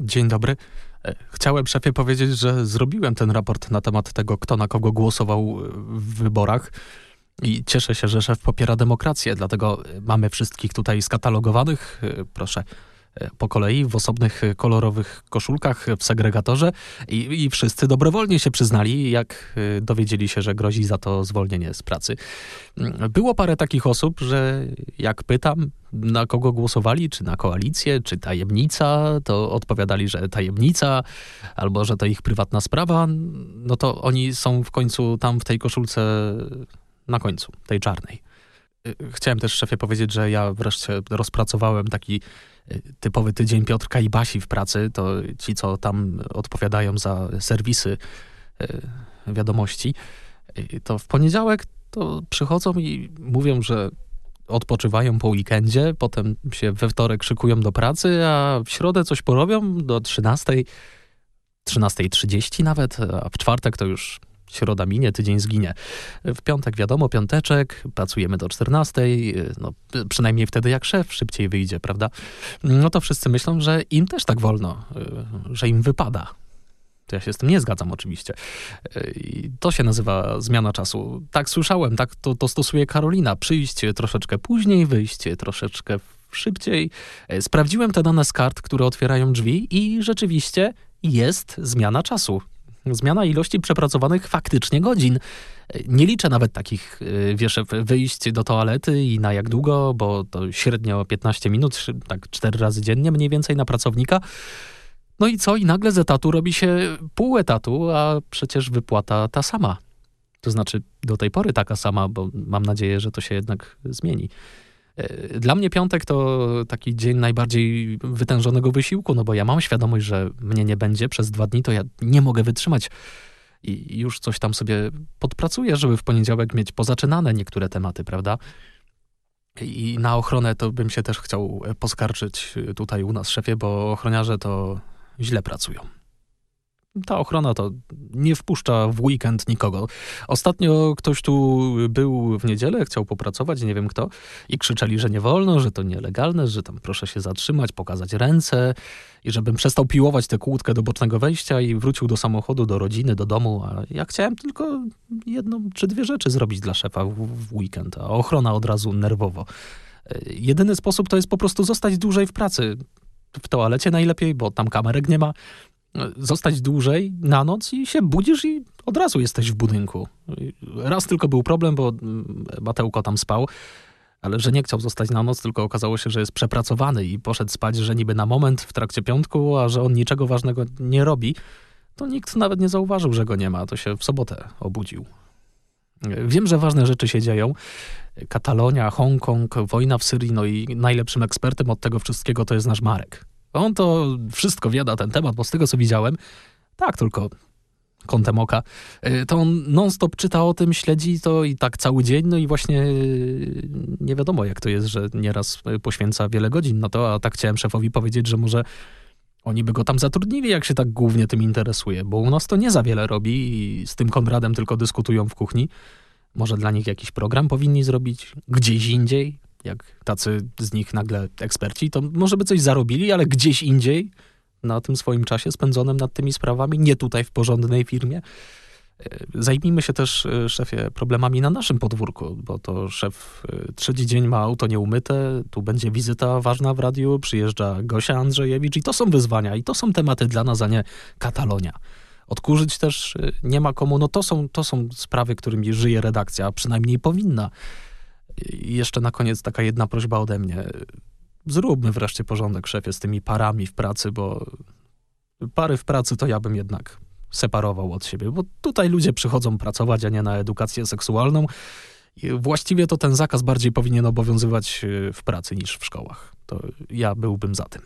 Dzień dobry. E, chciałem szefie powiedzieć, że zrobiłem ten raport na temat tego, kto na kogo głosował w wyborach. I cieszę się, że szef popiera demokrację, dlatego mamy wszystkich tutaj skatalogowanych. E, proszę E, po kolei w osobnych e, kolorowych koszulkach w segregatorze i, i, wszyscy dobrowolnie się przyznali, jak e, dowiedzieli się, że grozi za to zwolnienie z pracy. Mm, było parę takich osób, że jak pytam, na kogo głosowali, czy na koalicję, czy tajemnica, to odpowiadali, że tajemnica, albo że to ich prywatna sprawa, no to oni są w końcu tam w tej koszulce na końcu, tej czarnej. Chciałem też szefie powiedzieć, że ja wreszcie rozpracowałem taki typowy tydzień Piotrka i Basi w pracy, to ci, co tam odpowiadają za serwisy wiadomości, to w poniedziałek to przychodzą i mówią, że odpoczywają po weekendzie, potem się we wtorek szykują do pracy, a w środę coś porobią do 13, 13.30 nawet, a w czwartek to już środa minie, tydzień zginie. W piątek wiadomo, piąteczek, pracujemy do 14, no przynajmniej wtedy jak szef szybciej wyjdzie, prawda? No to wszyscy myślą, że im też tak wolno, y, że im wypada. To ja się z tym nie zgadzam oczywiście. Y, I to się nazywa zmiana czasu. Tak słyszałem, tak to, to stosuje Karolina. Przyjść troszeczkę później, wyjść troszeczkę szybciej. Y, sprawdziłem te dane z kart, które otwierają drzwi i rzeczywiście jest zmiana czasu. Zmiana ilości przepracowanych faktycznie godzin. Nie liczę nawet takich, y, wiesz, wyjść do toalety i na jak długo, bo to średnio 15 minut, tak 4 razy dziennie mniej więcej na pracownika. No i co? I nagle z etatu robi się pół etatu, a przecież wypłata ta sama. To znaczy do tej pory taka sama, bo mam nadzieję, że to się jednak zmieni. E, dla mnie piątek to taki dzień najbardziej wytężonego wysiłku, no bo ja mam świadomość, że mnie nie będzie przez dwa dni, to ja nie mogę wytrzymać. I już coś tam sobie podpracuję, żeby w poniedziałek mieć pozaczynane niektóre tematy, prawda? I na ochronę to bym się też chciał poskarżyć tutaj u nas, szefie, bo ochroniarze to źle pracują ta ochrona to nie wpuszcza w weekend nikogo. Ostatnio ktoś tu był w niedzielę, chciał popracować, nie wiem kto, i krzyczeli, że nie wolno, że to nielegalne, że tam proszę się zatrzymać, pokazać ręce i żebym przestał piłować tę kłódkę do bocznego wejścia i wrócił do samochodu, do rodziny, do domu, a ja chciałem tylko jedną czy dwie rzeczy zrobić dla szefa w, w weekend, a ochrona od razu nerwowo. E, jedyny sposób to jest po prostu zostać dłużej w pracy. W toalecie najlepiej, bo tam kamerek nie ma zostać dłużej na noc i się budzisz i od razu jesteś w budynku. Raz tylko był problem, bo mm, Mateuko tam spał, ale że nie chciał zostać na noc, tylko okazało się, że jest przepracowany i poszedł spać, że niby na moment w trakcie piątku, a że on niczego ważnego nie robi, to nikt nawet nie zauważył, że go nie ma. To się w sobotę obudził. Wiem, że ważne rzeczy się dzieją. Katalonia, Hongkong, wojna w Syrii, no i najlepszym ekspertem od tego wszystkiego to jest nasz Marek. On to wszystko wie ten temat, bo z tego co widziałem, tak tylko kątem oka, y, to on non-stop czyta o tym, śledzi to i tak cały dzień, no i właśnie y, nie wiadomo jak to jest, że nieraz poświęca wiele godzin na to, a tak chciałem szefowi powiedzieć, że może oni by go tam zatrudnili, jak się tak głównie tym interesuje, bo u nas to nie za wiele robi i z tym Konradem tylko dyskutują w kuchni. Może dla nich jakiś program powinni zrobić gdzieś indziej, jak tacy z nich nagle eksperci, to może by coś zarobili, ale gdzieś indziej na tym swoim czasie spędzonym nad tymi sprawami, nie tutaj w porządnej firmie. E, zajmijmy się też, e, szefie, problemami na naszym podwórku, bo to szef e, trzeci dzień ma auto nieumyte, tu będzie wizyta ważna w radiu, przyjeżdża Gosia Andrzejewicz i to są wyzwania i to są tematy dla nas, a nie Katalonia. Odkurzyć też nie ma komu, no to są, to są sprawy, którymi żyje redakcja, a przynajmniej powinna. Jeszcze na koniec taka jedna prośba ode mnie. Zróbmy wreszcie porządek, szefie, z tymi parami w pracy, bo pary w pracy to ja bym jednak separował od siebie, bo tutaj ludzie przychodzą pracować, a nie na edukację seksualną. I właściwie to ten zakaz bardziej powinien obowiązywać w pracy niż w szkołach. To ja byłbym za tym.